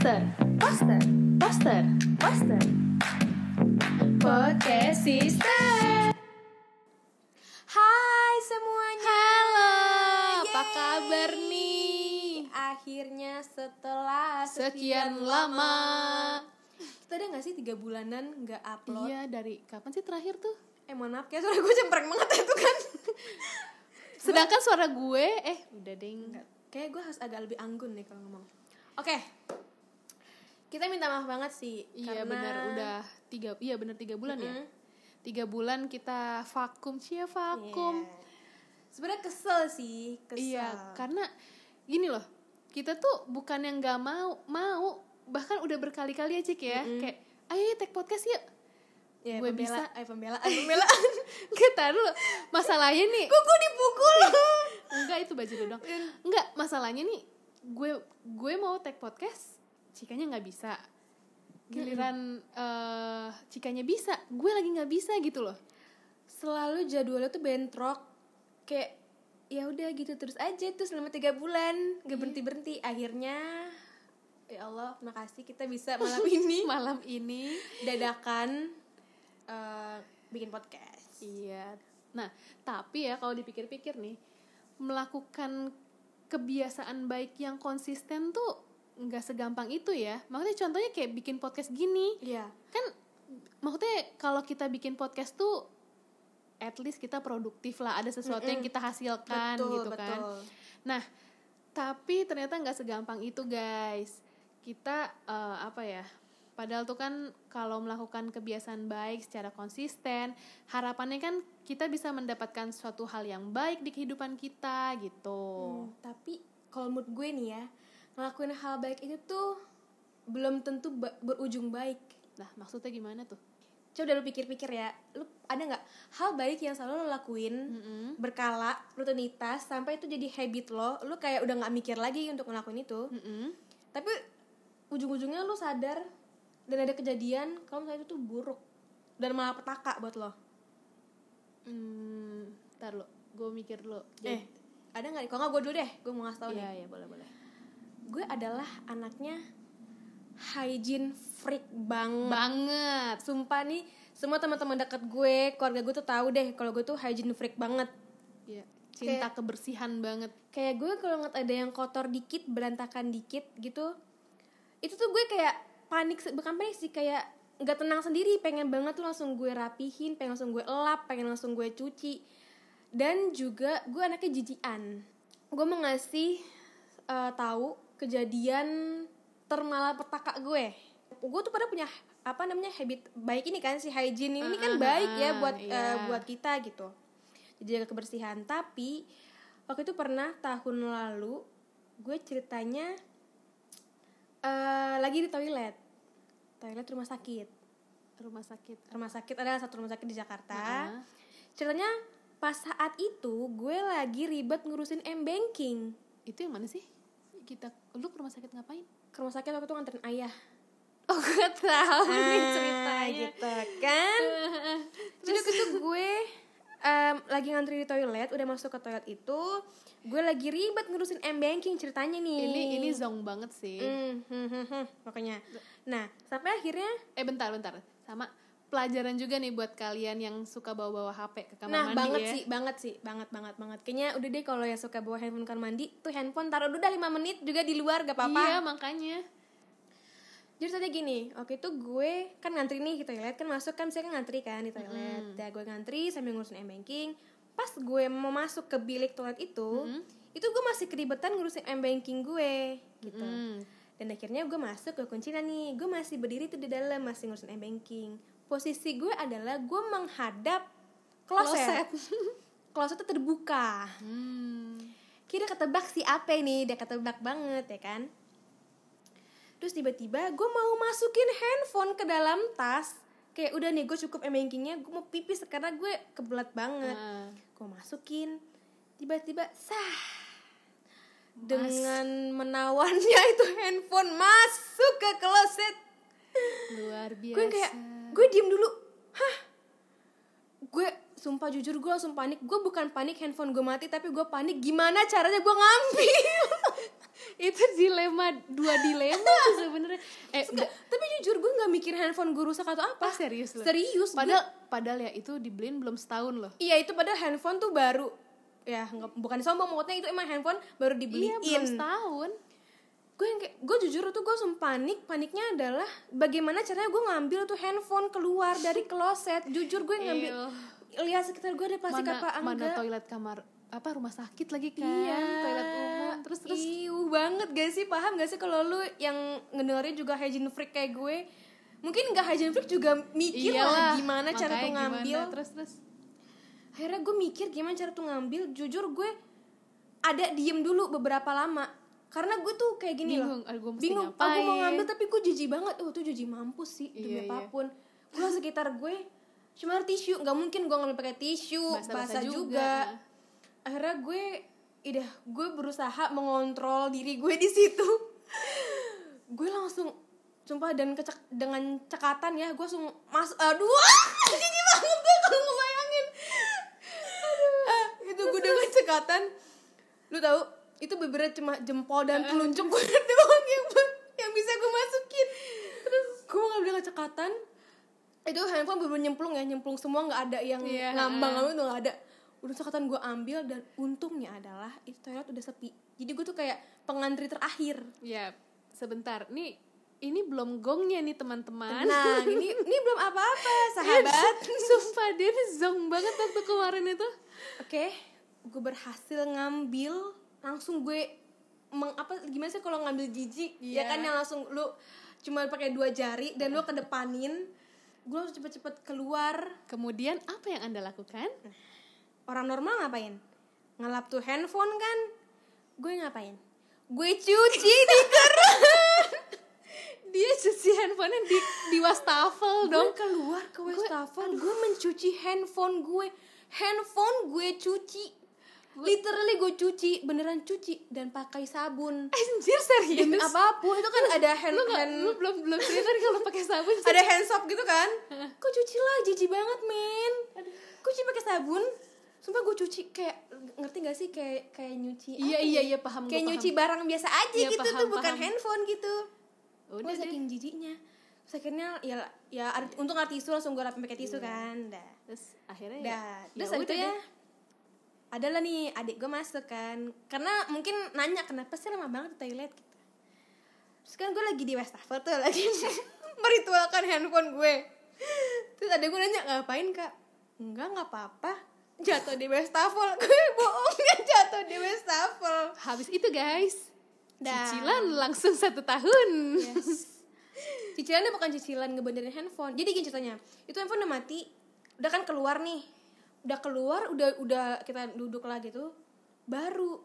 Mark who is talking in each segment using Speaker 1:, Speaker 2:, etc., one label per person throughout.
Speaker 1: Poster, poster, poster, poster. Podcast Sister.
Speaker 2: Hai semuanya.
Speaker 1: Halo,
Speaker 2: Yeay.
Speaker 1: apa kabar nih?
Speaker 2: Akhirnya setelah
Speaker 1: Sekian lama.
Speaker 2: Kita ada gak sih tiga bulanan nggak upload?
Speaker 1: Iya, dari kapan sih terakhir tuh?
Speaker 2: Eh mohon maaf kayak suara gue cempreng banget itu kan.
Speaker 1: Sedangkan suara gue, eh udah deng.
Speaker 2: Kayak gue harus agak lebih anggun nih kalau ngomong. Oke. Kita minta maaf banget sih.
Speaker 1: Iya
Speaker 2: karena-
Speaker 1: benar udah tiga, iya benar tiga bulan ya.
Speaker 2: Mm-mm.
Speaker 1: Tiga bulan kita vakum, cia vakum.
Speaker 2: Iya. Sebenarnya kesel sih, kesel.
Speaker 1: Iya, karena gini loh, kita tuh bukan yang nggak mau, mau bahkan udah berkali-kali ya cik ya, kayak ayo ya take podcast yuk.
Speaker 2: Ya,
Speaker 1: gue
Speaker 2: pembela,
Speaker 1: bisa.
Speaker 2: eh pembelaan, pembelaan.
Speaker 1: Kita dulu, masalahnya nih,
Speaker 2: Kok gue dipukul?
Speaker 1: enggak itu baju dong, enggak masalahnya nih, gue gue mau take podcast, cikanya nggak bisa, giliran eh, cikanya bisa, gue lagi nggak bisa gitu loh.
Speaker 2: selalu jadwalnya tuh bentrok. Kayak ya udah gitu terus aja tuh selama tiga bulan. Gak berhenti berhenti akhirnya ya Allah makasih kita bisa malam ini.
Speaker 1: Malam ini,
Speaker 2: dadakan eh, bikin podcast.
Speaker 1: Iya. Nah, tapi ya kalau dipikir-pikir nih, melakukan kebiasaan baik yang konsisten tuh nggak segampang itu ya. Maksudnya contohnya kayak bikin podcast gini.
Speaker 2: Iya
Speaker 1: Kan maksudnya kalau kita bikin podcast tuh at least kita produktif lah, ada sesuatu yang kita hasilkan
Speaker 2: betul
Speaker 1: gitu kan.
Speaker 2: betul
Speaker 1: Nah, tapi ternyata nggak segampang itu, guys. Kita eh, apa ya? Padahal tuh kan kalau melakukan kebiasaan baik secara konsisten, harapannya kan kita bisa mendapatkan suatu hal yang baik di kehidupan kita gitu.
Speaker 2: Hmm, tapi kalau mood gue nih ya ngelakuin hal baik itu tuh belum tentu ba- berujung baik
Speaker 1: Nah, maksudnya gimana tuh?
Speaker 2: coba lu pikir-pikir ya lu ada nggak hal baik yang selalu lo lakuin
Speaker 1: Mm-mm.
Speaker 2: berkala rutinitas sampai itu jadi habit lo lu kayak udah nggak mikir lagi untuk ngelakuin itu
Speaker 1: Mm-mm.
Speaker 2: tapi ujung-ujungnya lu sadar dan ada kejadian kalau misalnya itu tuh buruk dan malah petaka buat lo
Speaker 1: Hmm, ntar lo, gue mikir dulu.
Speaker 2: eh ada nggak kalau nggak gue dulu deh gue mau ngasih tau
Speaker 1: Iya,
Speaker 2: nih
Speaker 1: iya, boleh, boleh.
Speaker 2: Gue adalah anaknya hygiene freak banget.
Speaker 1: Banget.
Speaker 2: sumpah nih semua teman-teman dekat gue keluarga gue tuh tahu deh kalau gue tuh hygiene freak banget.
Speaker 1: Iya, cinta kebersihan banget.
Speaker 2: kayak gue kalau ngeliat ada yang kotor dikit berantakan dikit gitu itu tuh gue kayak panik bukan panik sih kayak nggak tenang sendiri. Pengen banget tuh langsung gue rapihin pengen langsung gue elap pengen langsung gue cuci. Dan juga gue anaknya jijian. Gue mau ngasih eh, tahu kejadian termalapetaka gue gue tuh pada punya apa namanya habit baik ini kan si hygiene ini kan
Speaker 1: Ah,
Speaker 2: baik ya buat
Speaker 1: iya.
Speaker 2: eh, buat kita gitu jadi jaga kebersihan tapi waktu itu pernah tahun lalu gue ceritanya eh lagi di toilet toilet rumah sakit
Speaker 1: Rumah sakit.
Speaker 2: rumah sakit adalah satu rumah sakit di Jakarta
Speaker 1: Ah.
Speaker 2: ceritanya pas saat itu gue lagi ribet ngurusin m banking
Speaker 1: Itu yang mana sih? Kita, lu ke rumah sakit ngapain?
Speaker 2: ke rumah sakit waktu itu nganterin ayah
Speaker 1: Oh, gue tahu nih
Speaker 2: Ah,
Speaker 1: ceritanya.
Speaker 2: gitu kan jadi waktu itu gue em, lagi ngantri di toilet udah masuk ke toilet itu gue lagi ribet ngurusin m banking ceritanya nih
Speaker 1: Ini ini zong banget sih.
Speaker 2: Hmm, hmm, hmm, hmm, pokoknya. Nah, sampai akhirnya
Speaker 1: Eh bentar bentar. Sama pelajaran juga nih buat kalian yang suka bawa-bawa HP ke kamar
Speaker 2: nah
Speaker 1: mandi
Speaker 2: banget
Speaker 1: ya.
Speaker 2: sih, banget sih, banget banget banget. Kayaknya udah deh kalau yang suka bawa handphone kamar mandi tuh handphone taruh dulu dah 5 menit juga di luar gak apa-apa.
Speaker 1: Iya, makanya.
Speaker 2: Jadi tadi gini, waktu itu gue kan ngantri nih di toilet kan masuk kan saya kan ngantri kan di toilet. Ya gue ngantri sambil ngurusin m-banking. Pas gue mau masuk ke bilik toilet itu, itu gue masih keribetan ngurusin m-banking gue gitu.
Speaker 1: Hmm.
Speaker 2: Dan akhirnya gue masuk ke kuncinya nih Gue masih berdiri tuh di dalam Masih ngurusin e-banking Posisi gue adalah Gue menghadap kloset. Kloset. Itu terbuka.
Speaker 1: Hmm.
Speaker 2: Kira ketebak si apa nih Dia ketebak banget ya kan? Terus tiba-tiba gue mau masukin handphone ke dalam tas. Kayak udah nih gue cukup e-bankingnya Gue mau pipis karena gue kebelat banget.
Speaker 1: Ah.
Speaker 2: Gue masukin Tiba-tiba sah. Dengan menawannya itu handphone masuk ke kloset.
Speaker 1: Luar biasa.
Speaker 2: gue kayak gue diem dulu. Hah? Gue sumpah jujur gue langsung panik. Gue bukan panik handphone gue mati tapi gue panik gimana caranya gue ngambil.
Speaker 1: Itu dilema dua dilema sih sebenarnya. Eh
Speaker 2: Nggak, tapi jujur gue nggak mikir handphone gue rusak atau apa.
Speaker 1: Pas serius lo?
Speaker 2: serius gue-
Speaker 1: padahal padahal ya itu dibeliin belum setahun loh.
Speaker 2: Iya itu padahal handphone tuh baru ya nggak bukan sombong maksudnya itu emang handphone baru
Speaker 1: iya
Speaker 2: dibeliin.
Speaker 1: belum setahun
Speaker 2: gue yang kayak gue jujur tuh gue langsung panik paniknya adalah bagaimana caranya gue ngambil tuh handphone keluar dari kloset. Jujur gue ngambil lihat sekitar gue ada plastik
Speaker 1: mana
Speaker 2: apa?
Speaker 1: Mana
Speaker 2: enggak
Speaker 1: toilet kamar apa rumah sakit lagi kan?
Speaker 2: Iya.
Speaker 1: Toilet umum terus terus.
Speaker 2: Iu banget gak sih? Paham gak sih kalau lu yang ngedengerin juga hygiene freak kayak gue? Mungkin nggak hygiene freak juga mikir lah
Speaker 1: Iyalah,
Speaker 2: gimana cara tuh ngambil.
Speaker 1: Gimana, terus terus.
Speaker 2: Akhirnya gue mikir gimana cara tuh ngambil. Jujur gue ada diem dulu beberapa lama karena gue tuh kayak gini
Speaker 1: bingung
Speaker 2: loh bingung aku mau ngambil tapi gue jijik banget. Oh tuh jijik mampus sih demi
Speaker 1: Iya, iya.
Speaker 2: apa pun. Gue sekitar gue cuma ada tisu nggak mungkin gue ngambil pakai tisu basah juga,
Speaker 1: juga.
Speaker 2: akhirnya gue idah gue berusaha mengontrol diri gue di situ. Gue langsung sumpah dan kecek dengan cekatan ya gue langsung masuk aduh jijik banget gue kalau ngebayangin. Ah, itu gue dengan cekatan lu tahu itu beberapa cuma jempol dan telunjuk gue doang yang yang bisa gue masukin. Terus gue ngambil dengan cekatan itu handphone bener nyemplung ya nyemplung semua nggak ada yang
Speaker 1: Iya.
Speaker 2: ngambang ngambang itu nggak ada. Udah cekatan gue ambil dan untungnya adalah itu toilet udah sepi. Jadi gue tuh kayak pengantri terakhir.
Speaker 1: Ya sebentar. Nih ini belum gongnya nih teman-teman.
Speaker 2: Nah ini ini belum apa-apa sahabat.
Speaker 1: sumpah dia nih zong banget waktu kemarin itu.
Speaker 2: Oke, gue berhasil ngambil langsung gue meng apa gimana sih kalau ngambil jijik? Ya
Speaker 1: Iya.
Speaker 2: kan yang langsung lu cuma pakai dua jari dan lu kedepanin gue langsung cepet-cepet keluar.
Speaker 1: Kemudian apa yang anda lakukan?
Speaker 2: Orang normal ngapain? Ngelap tuh handphone kan? Gue ngapain? Gue cuci di keran
Speaker 1: dia cuci handphonenya di di wastafel
Speaker 2: gue
Speaker 1: dong.
Speaker 2: keluar ke wastafel. gue mencuci handphone gue. Handphone gue cuci literally gue cuci beneran cuci dan pakai sabun.
Speaker 1: Anjir serius?
Speaker 2: Demi apa pun itu kan ada hand,
Speaker 1: lu,
Speaker 2: hand
Speaker 1: lu belum belum cerita kalau pakai sabun.
Speaker 2: Ada hand soap gitu kan? Kok cuci lah jijik banget men. Kok cuci pakai sabun sumpah gue cuci kayak ngerti gak sih? Kayak kayak nyuci
Speaker 1: iya
Speaker 2: apa
Speaker 1: iya
Speaker 2: ya?
Speaker 1: iya paham
Speaker 2: kayak
Speaker 1: gua
Speaker 2: nyuci
Speaker 1: paham.
Speaker 2: barang biasa aja
Speaker 1: Iya,
Speaker 2: gitu
Speaker 1: paham,
Speaker 2: tuh bukan
Speaker 1: paham.
Speaker 2: handphone gitu.
Speaker 1: Udah
Speaker 2: gue saking jijiknya. Terus akhirnya ya ya ada- untung ada tisu langsung gue rapin pakai tisu kan dah.
Speaker 1: Terus akhirnya ya,
Speaker 2: dah.
Speaker 1: ya
Speaker 2: terus
Speaker 1: udah
Speaker 2: habis itu ya.
Speaker 1: deh.
Speaker 2: Adalah nih adik gue masuk kan karena mungkin nanya kenapa sih lama banget di toilet gitu terus kan gue lagi di wastafel tuh lagi meritualkan handphone gue terus adik gue nanya ngapain kak enggak nggak apa-apa jatuh di wastafel gue bohongnya jatuh di wastafel
Speaker 1: habis itu guys
Speaker 2: Dah.
Speaker 1: cicilan langsung satu tahun
Speaker 2: Yes. Cicilannya bukan cicilan ngebenerin handphone. Jadi gini ceritanya. Itu handphone udah mati, udah kan keluar nih. Udah keluar, udah udah kita duduk lagi tuh. Baru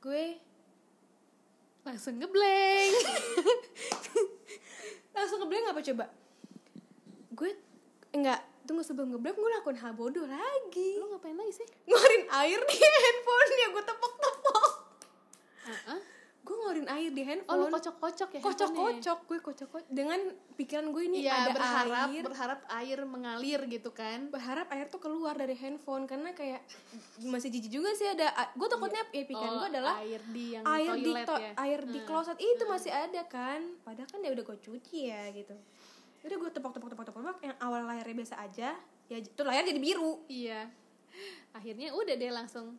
Speaker 2: gue
Speaker 1: langsung ngebleng
Speaker 2: langsung ngeblank apa coba? Gue enggak, tunggu sebelum ngeblank gue lakukan hal bodoh lagi.
Speaker 1: lu ngapain lagi sih
Speaker 2: Ngeluarin air di handphonenya, gue tepok-tepok.
Speaker 1: Ah-ah.
Speaker 2: Gue ngeluarin air di
Speaker 1: oh lu
Speaker 2: handphone.
Speaker 1: kocok-kocok ya handphonenya?
Speaker 2: kocok-kocok, gue kocok-kocok. Dengan pikiran gue ini
Speaker 1: Iya
Speaker 2: ada
Speaker 1: berharap
Speaker 2: air.
Speaker 1: berharap air mengalir gitu kan?
Speaker 2: Berharap air tuh keluar dari handphone karena kayak masih jijik juga sih ada gue takutnya ya pikiran
Speaker 1: Oh,
Speaker 2: gue adalah
Speaker 1: air di yang
Speaker 2: air di
Speaker 1: toilet
Speaker 2: to-
Speaker 1: ya?
Speaker 2: air di
Speaker 1: Hmm.
Speaker 2: kloset. Itu masih ada kan? Padahal kan ya udah gue cuci ya gitu. Udah gue tepok tepok tepok tepok tepok yang awal layarnya biasa aja ya itu layar jadi biru.
Speaker 1: Iya. Akhirnya udah deh langsung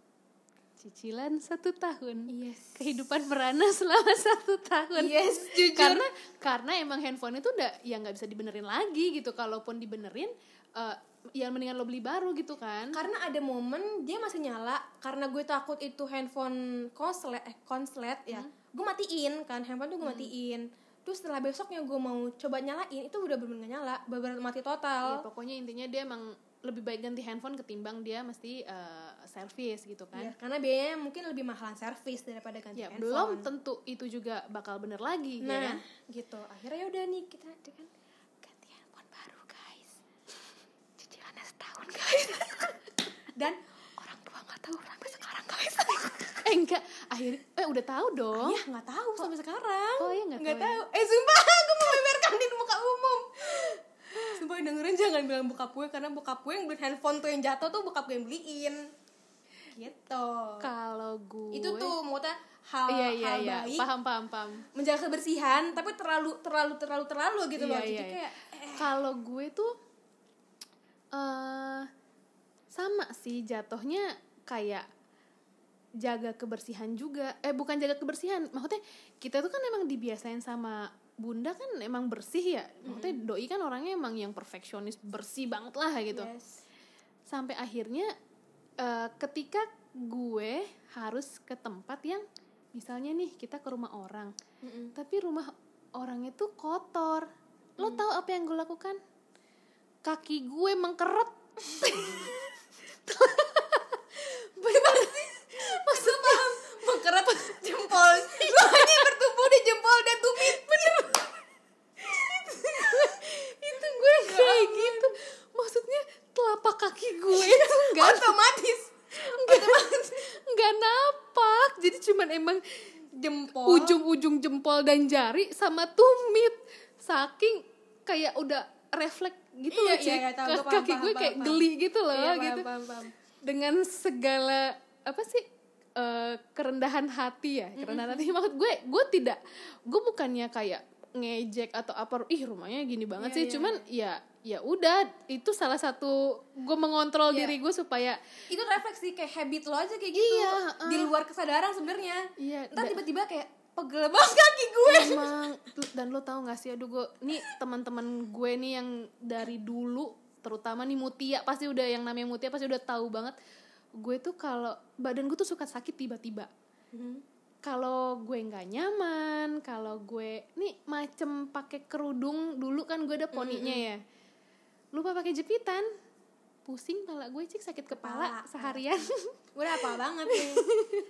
Speaker 1: cicilan satu tahun.
Speaker 2: Yes.
Speaker 1: Kehidupan merana selama satu tahun.
Speaker 2: Yes jujur.
Speaker 1: Karena karena emang handphone itu udah ya nggak bisa dibenerin lagi gitu. Kalaupun dibenerin eh ya mendingan lo beli baru gitu kan.
Speaker 2: Karena ada momen dia masih nyala karena gue takut itu handphone konslet eh konslet ya.
Speaker 1: Hmm.
Speaker 2: gue matiin kan handphone tuh gue matiin. Terus setelah besoknya gue mau coba nyalain itu udah bener bener nyala bener mati
Speaker 1: ya,
Speaker 2: total
Speaker 1: pokoknya intinya dia emang lebih baik ganti handphone ketimbang dia mesti eh, servis gitu kan.
Speaker 2: Ya, karena biayanya mungkin lebih mahalan servis daripada ganti
Speaker 1: ya
Speaker 2: handphone.
Speaker 1: belum tentu itu juga bakal bener lagi ya
Speaker 2: nah
Speaker 1: kan?
Speaker 2: gitu. Akhirnya udah nih kita kan ganti handphone baru guys. Cicilannya setahun guys. Dan orang tua nggak tahu sampai sekarang guys.
Speaker 1: Eh enggak. Akhirnya eh udah tahu dong.
Speaker 2: Ayah nggak tahu sampai sekarang.
Speaker 1: Oh, ayah nggak tahu
Speaker 2: tahu. Eh sumpah aku mau di muka umum. Yang dengerin jangan bilang bokap gue karena bokap gue yang beli handphone tuh yang jatuh tuh bokap gue yang beliin. Gitu.
Speaker 1: kalau gue
Speaker 2: Itu tuh maksudnya hal
Speaker 1: iya iya
Speaker 2: hal
Speaker 1: iya.
Speaker 2: baik.
Speaker 1: Paham paham paham.
Speaker 2: Menjaga kebersihan tapi terlalu terlalu terlalu terlalu gitu loh.
Speaker 1: Iya,
Speaker 2: jadi
Speaker 1: iya, iya.
Speaker 2: kayak
Speaker 1: kalau gue tuh eh sama sih jatuhnya kayak jaga kebersihan juga. Eh bukan jaga kebersihan. Maksudnya kita tuh kan emang dibiasain sama bunda kan emang bersih ya. Maksudnya doi kan orangnya emang yang perfeksionis bersih banget lah gitu.
Speaker 2: Yes.
Speaker 1: sampai akhirnya eh, ketika gue harus ke tempat yang misalnya nih kita ke rumah orang
Speaker 2: Mm-mm.
Speaker 1: tapi rumah orang itu kotor. Lo tahu apa yang gue lakukan? Kaki gue mengkeret
Speaker 2: maksudnya mengkeret jempol. Lu hanya bertumbuh di jempol dan tumit bener
Speaker 1: itu gue kayak gitu maksudnya telapak kaki gue itu nggak
Speaker 2: otomatis
Speaker 1: nggak nggak napak jadi cuman emang
Speaker 2: jempol.
Speaker 1: Ujung-ujung jempol dan jari sama tumit. Saking kayak udah refleks gitu
Speaker 2: Iya,
Speaker 1: loh
Speaker 2: iya, iya, tahu,
Speaker 1: kaki
Speaker 2: paham,
Speaker 1: gue
Speaker 2: paham,
Speaker 1: kayak
Speaker 2: paham.
Speaker 1: geli gitu loh
Speaker 2: Iya, paham,
Speaker 1: gitu.
Speaker 2: paham, paham.
Speaker 1: dengan segala apa sih eh, kerendahan hati ya kerendahan hati. Maksud gue gue tidak gue bukannya kayak ngejek atau apa ih rumahnya gini banget
Speaker 2: Iya,
Speaker 1: sih.
Speaker 2: iya,
Speaker 1: cuman ya ya udah itu salah satu gue mengontrol
Speaker 2: Iya.
Speaker 1: diri gue supaya
Speaker 2: itu refleksi kayak habit lo aja kayak gitu.
Speaker 1: Iya,
Speaker 2: di luar kesadaran sebenarnya.
Speaker 1: Iya,
Speaker 2: ntar tiba-tiba kayak pegel banget kaki gue.
Speaker 1: Emang dan lo tau gak sih aduh gue nih teman-teman gue nih yang dari dulu terutama nih Mutia pasti udah yang namanya Mutia pasti udah tahu banget. Gue tuh kalau badan gue tuh suka sakit tiba-tiba. Kalau gue nggak nyaman kalau gue nih macem pakai kerudung dulu kan gue ada poninya ya lupa pakai jepitan. Pusing pala gue cik. Sakit kepala
Speaker 2: Kepala.
Speaker 1: seharian.
Speaker 2: Gue udah apa banget nih.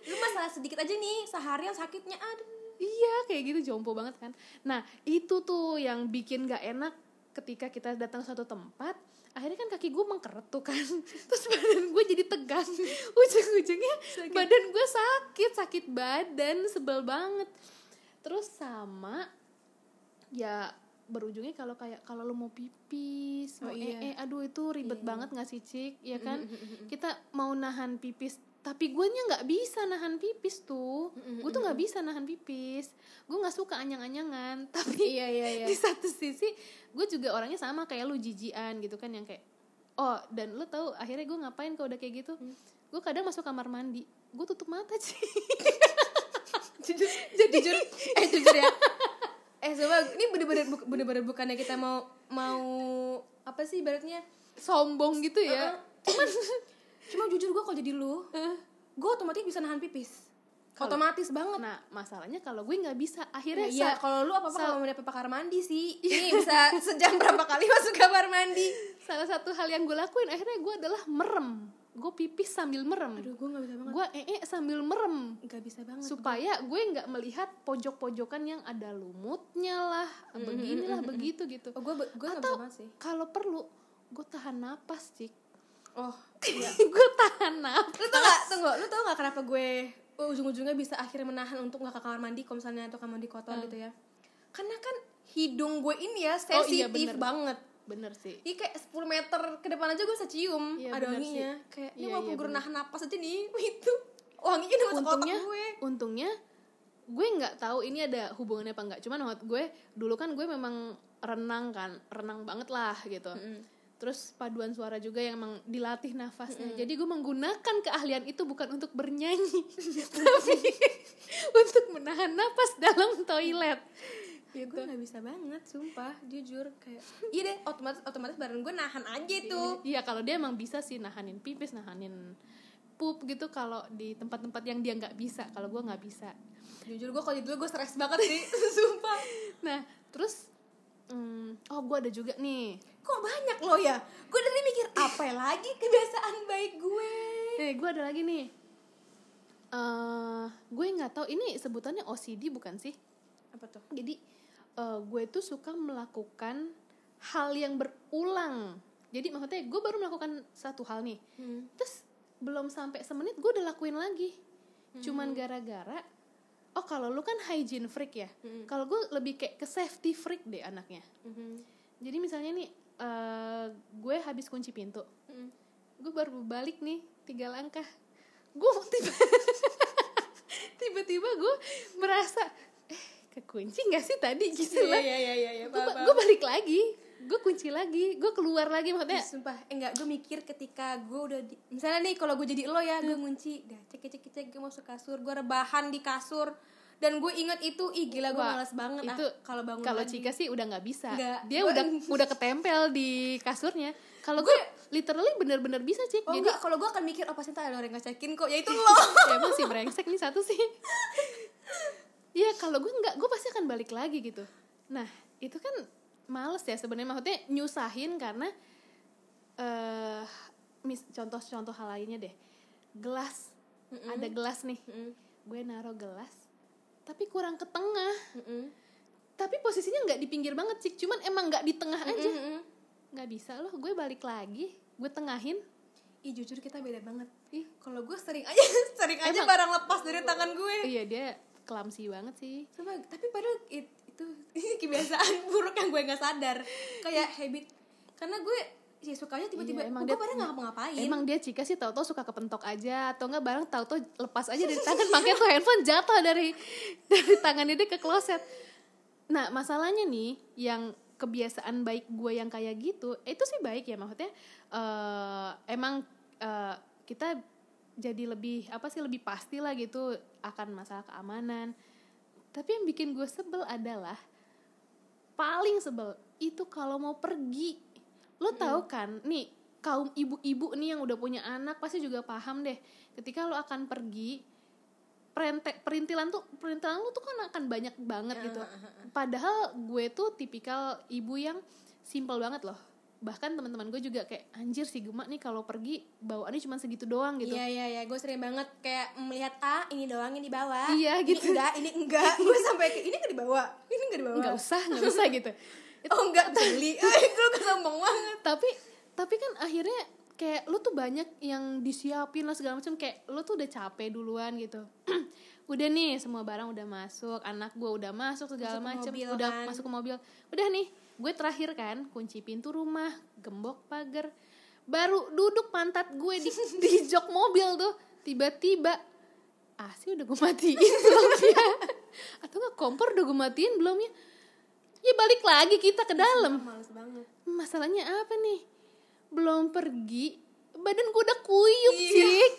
Speaker 2: Lu masalah sedikit aja nih seharian sakitnya. Aduh.
Speaker 1: Iya kayak gitu jompo banget kan. Nah itu tuh yang bikin gak enak ketika kita datang suatu tempat Akhirnya kan kaki gue mengkeret tuh kan. Terus badan gue jadi tegang. Ujung-ujungnya badan gue sakit Sakit badan sebel banget. Terus sama Ya berujungnya kalau kayak kalau lo mau pipis
Speaker 2: Oh,
Speaker 1: mau
Speaker 2: iya.
Speaker 1: eh, eh, aduh itu ribet
Speaker 2: Iya.
Speaker 1: banget gak sih cik? Ya kan? kita mau nahan pipis tapi gue nya nggak bisa nahan pipis tuh. Gue tuh nggak bisa nahan pipis. Gue nggak suka anyang-anyangan tapi
Speaker 2: iya iya iya.
Speaker 1: di satu sisi gue juga orangnya sama kayak lu jijian gitu kan yang kayak oh dan lu tahu akhirnya gue ngapain kalau udah kayak gitu? Gue kadang masuk kamar mandi. Gue tutup mata sih
Speaker 2: jujur jujur. Eh jujur ya coba ini bener-bener bu- bener-bener bukannya kita mau mau apa sih ibaratnya?
Speaker 1: Sombong gitu ya?
Speaker 2: Cuman cuma jujur gue kalau jadi lu gue otomatis bisa nahan pipis. Otomatis banget.
Speaker 1: Nah masalahnya kalau gue nggak bisa akhirnya
Speaker 2: Iya,
Speaker 1: sa-
Speaker 2: kalau lu apa apa
Speaker 1: sa-
Speaker 2: kalau mau dapet kamar mandi sih. Ini bisa sejam berapa kali masuk kamar mandi.
Speaker 1: Salah satu hal yang gue lakuin akhirnya gue adalah merem gue pipis sambil merem.
Speaker 2: Aduh gue nggak bisa banget.
Speaker 1: Gue ee sambil merem.
Speaker 2: Nggak bisa banget
Speaker 1: supaya gue nggak melihat pojok-pojokan yang ada lumutnya lah beginilah begitu gitu.
Speaker 2: Oh gue gue
Speaker 1: atau
Speaker 2: sih.
Speaker 1: kalau perlu gue tahan napas cik.
Speaker 2: Oh
Speaker 1: gue tahan napas.
Speaker 2: Lu tau gak tunggu lu tau gak kenapa gue ujung-ujungnya bisa akhirnya menahan untuk nggak ke kamar mandi kalau misalnya atau kamar mandi kotor gitu ya? Karena kan hidung gue ini ya
Speaker 1: Oh, iya,
Speaker 2: sensitif
Speaker 1: bener.
Speaker 2: banget
Speaker 1: bener sih.
Speaker 2: Ini kayak 10 meter ke depan aja gue bisa cium.
Speaker 1: Iya,
Speaker 2: ada wanginya.
Speaker 1: sih.
Speaker 2: kayak ini
Speaker 1: Iya,
Speaker 2: walaupun
Speaker 1: iya,
Speaker 2: gue nahan napas aja nih. Itu. Wanginya udah masuk otak
Speaker 1: untungnya
Speaker 2: gue.
Speaker 1: untungnya gue nggak tahu ini ada hubungannya apa enggak cuman waktu gue dulu kan gue memang renang kan renang banget lah gitu. Terus paduan suara juga yang emang dilatih nafasnya. Jadi gue menggunakan keahlian itu bukan untuk bernyanyi tapi untuk menahan napas dalam toilet gitu
Speaker 2: gue nggak bisa banget sumpah jujur kayak iya deh otomatis otomatis badan gue nahan aja tuh
Speaker 1: Iya kalau dia emang bisa sih nahanin pipis, nahanin pup gitu kalau di tempat-tempat yang dia nggak bisa. Kalau gue nggak bisa.
Speaker 2: jujur gue kalau dulu gue stres banget sih sumpah
Speaker 1: Nah terus, hmm, oh gue ada juga nih.
Speaker 2: kok banyak lo ya gue dari mikir apa lagi kebiasaan baik gue
Speaker 1: Eh gue ada lagi nih. eh gue nggak tahu ini sebutannya OCD bukan sih?
Speaker 2: apa tuh
Speaker 1: Jadi eh, gue tuh suka melakukan hal yang berulang. Jadi maksudnya gue baru melakukan satu hal nih. terus belum sampai semenit gue udah lakuin lagi. Cuman gara-gara oh kalau lu kan hygiene freak ya. Kalau gue lebih kayak ke safety freak deh anaknya. Jadi misalnya nih eh, gue habis kunci pintu. Gue baru balik nih tiga langkah. Gue tiba tiba-tiba gue merasa kekunci nggak sih tadi gitu
Speaker 2: Iya
Speaker 1: lah
Speaker 2: iya iya iya.
Speaker 1: gue gue balik lagi. Gue kunci lagi. Gue keluar lagi maksudnya
Speaker 2: sumpah. Eh, enggak gue mikir ketika gue udah di, misalnya nih kalau gue jadi lo ya gue ngunci. Dah cek cek cek gue masuk kasur. Gue rebahan di kasur. Dan gue inget itu ih gila gue
Speaker 1: Wah,
Speaker 2: malas banget
Speaker 1: itu
Speaker 2: ah, kalau bangun
Speaker 1: kalau. Cika sih udah nggak bisa.
Speaker 2: Nggak,
Speaker 1: dia
Speaker 2: gua-
Speaker 1: udah udah ketempel di kasurnya. Kalau gue literally bener-bener bisa cik.
Speaker 2: Oh
Speaker 1: jadi
Speaker 2: enggak kalau gue akan mikir oh pasti ntar ada orang yang ngecekin kok. Ya itu lo.
Speaker 1: Ya emang sih brengsek nih satu sih ya kalau gue nggak gue pasti akan balik lagi gitu. Nah itu kan males ya sebenarnya. Maksudnya nyusahin karena eh mis contoh-contoh hal lainnya deh. Gelas. Ada gelas nih.
Speaker 2: Mm-mm.
Speaker 1: gue naruh gelas tapi kurang ke tengah.
Speaker 2: Mm-mm.
Speaker 1: tapi posisinya nggak di pinggir banget sih cuman emang nggak di tengah aja. Nggak bisa loh gue balik lagi. Gue tengahin.
Speaker 2: Ih jujur kita beda banget.
Speaker 1: Ih.
Speaker 2: Kalau gue sering aja sering aja
Speaker 1: Emang-
Speaker 2: barang lepas dari tangan gue.
Speaker 1: Iya dia kelamsi banget sih.
Speaker 2: Coba, tapi padahal it- itu kebiasaan buruk yang gue nggak sadar. Kayak habit karena gue ya sukanya tiba-tiba
Speaker 1: Iya, emang
Speaker 2: gue
Speaker 1: dia-
Speaker 2: pada nggak ngapa-ngapain?
Speaker 1: Emang dia Cika sih tau-tau suka kepentok aja atau enggak barang tau-tau lepas aja dari tangan. Makanya tuh handphone jatuh dari dari tangannya dia ke kloset. Nah masalahnya nih yang kebiasaan baik gue yang kayak gitu itu sih baik ya maksudnya eh emang eh, kita jadi lebih apa sih lebih pasti lah gitu akan masalah keamanan. Tapi yang bikin gue sebel adalah paling sebel itu kalau mau pergi. Lo tahu kan nih kaum ibu-ibu nih yang udah punya anak pasti juga paham deh. Ketika lo akan pergi perintek perintilan tuh perintilan lo tuh kan akan banyak banget gitu. padahal gue tuh tipikal ibu yang simple banget loh bahkan teman-teman gue juga kayak anjir si Gema nih kalau pergi bawaannya cuma segitu doang gitu
Speaker 2: Iya iya iya, gue sering banget kayak melihat ah ini doang yang dibawa.
Speaker 1: Iya,
Speaker 2: Ini
Speaker 1: gitu.
Speaker 2: enggak, ini enggak. gue sampai kayak ini enggak dibawa, ini enggak dibawa.
Speaker 1: nggak usah nggak usah gitu
Speaker 2: Oh enggak beli. Gue sombong banget.
Speaker 1: tapi tapi kan akhirnya kayak lu tuh banyak yang disiapin lah segala macam kayak lu tuh udah capek duluan gitu udah nih semua barang udah masuk anak gue udah masuk segala
Speaker 2: Masuk
Speaker 1: macam
Speaker 2: mobil,
Speaker 1: udah
Speaker 2: kan.
Speaker 1: masuk ke mobil. Udah nih gue terakhir kan kunci pintu rumah gembok pagar. Baru duduk pantat gue di di jok mobil tuh. Tiba-tiba AC udah gue matiin belum ya? Atau nggak kompor udah gue matiin belum ya? Ya balik lagi kita ke dalam.
Speaker 2: Males banget.
Speaker 1: masalahnya apa nih? Belum pergi badan gue udah kuyup
Speaker 2: Iya.
Speaker 1: cik